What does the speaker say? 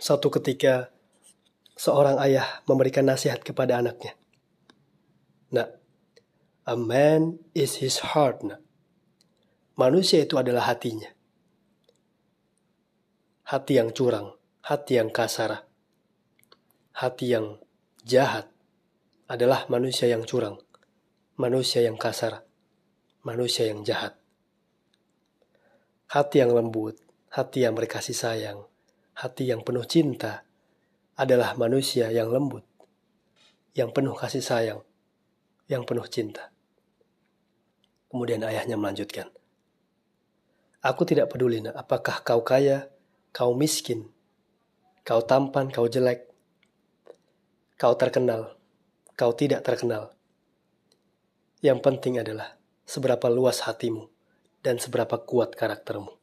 Suatu ketika, seorang ayah memberikan nasihat kepada anaknya. Nah, a man is his heart. Nah, manusia itu adalah hatinya. Hati yang curang, hati yang kasar, hati yang jahat adalah manusia yang curang, manusia yang kasar, manusia yang jahat. Hati yang lembut, hati yang berkasih sayang, hati yang penuh cinta adalah manusia yang lembut, yang penuh kasih sayang, yang penuh cinta. Kemudian ayahnya melanjutkan, Aku tidak peduli apakah kau kaya, kau miskin, kau tampan, kau jelek, kau terkenal, kau tidak terkenal. Yang penting adalah seberapa luas hatimu dan seberapa kuat karaktermu.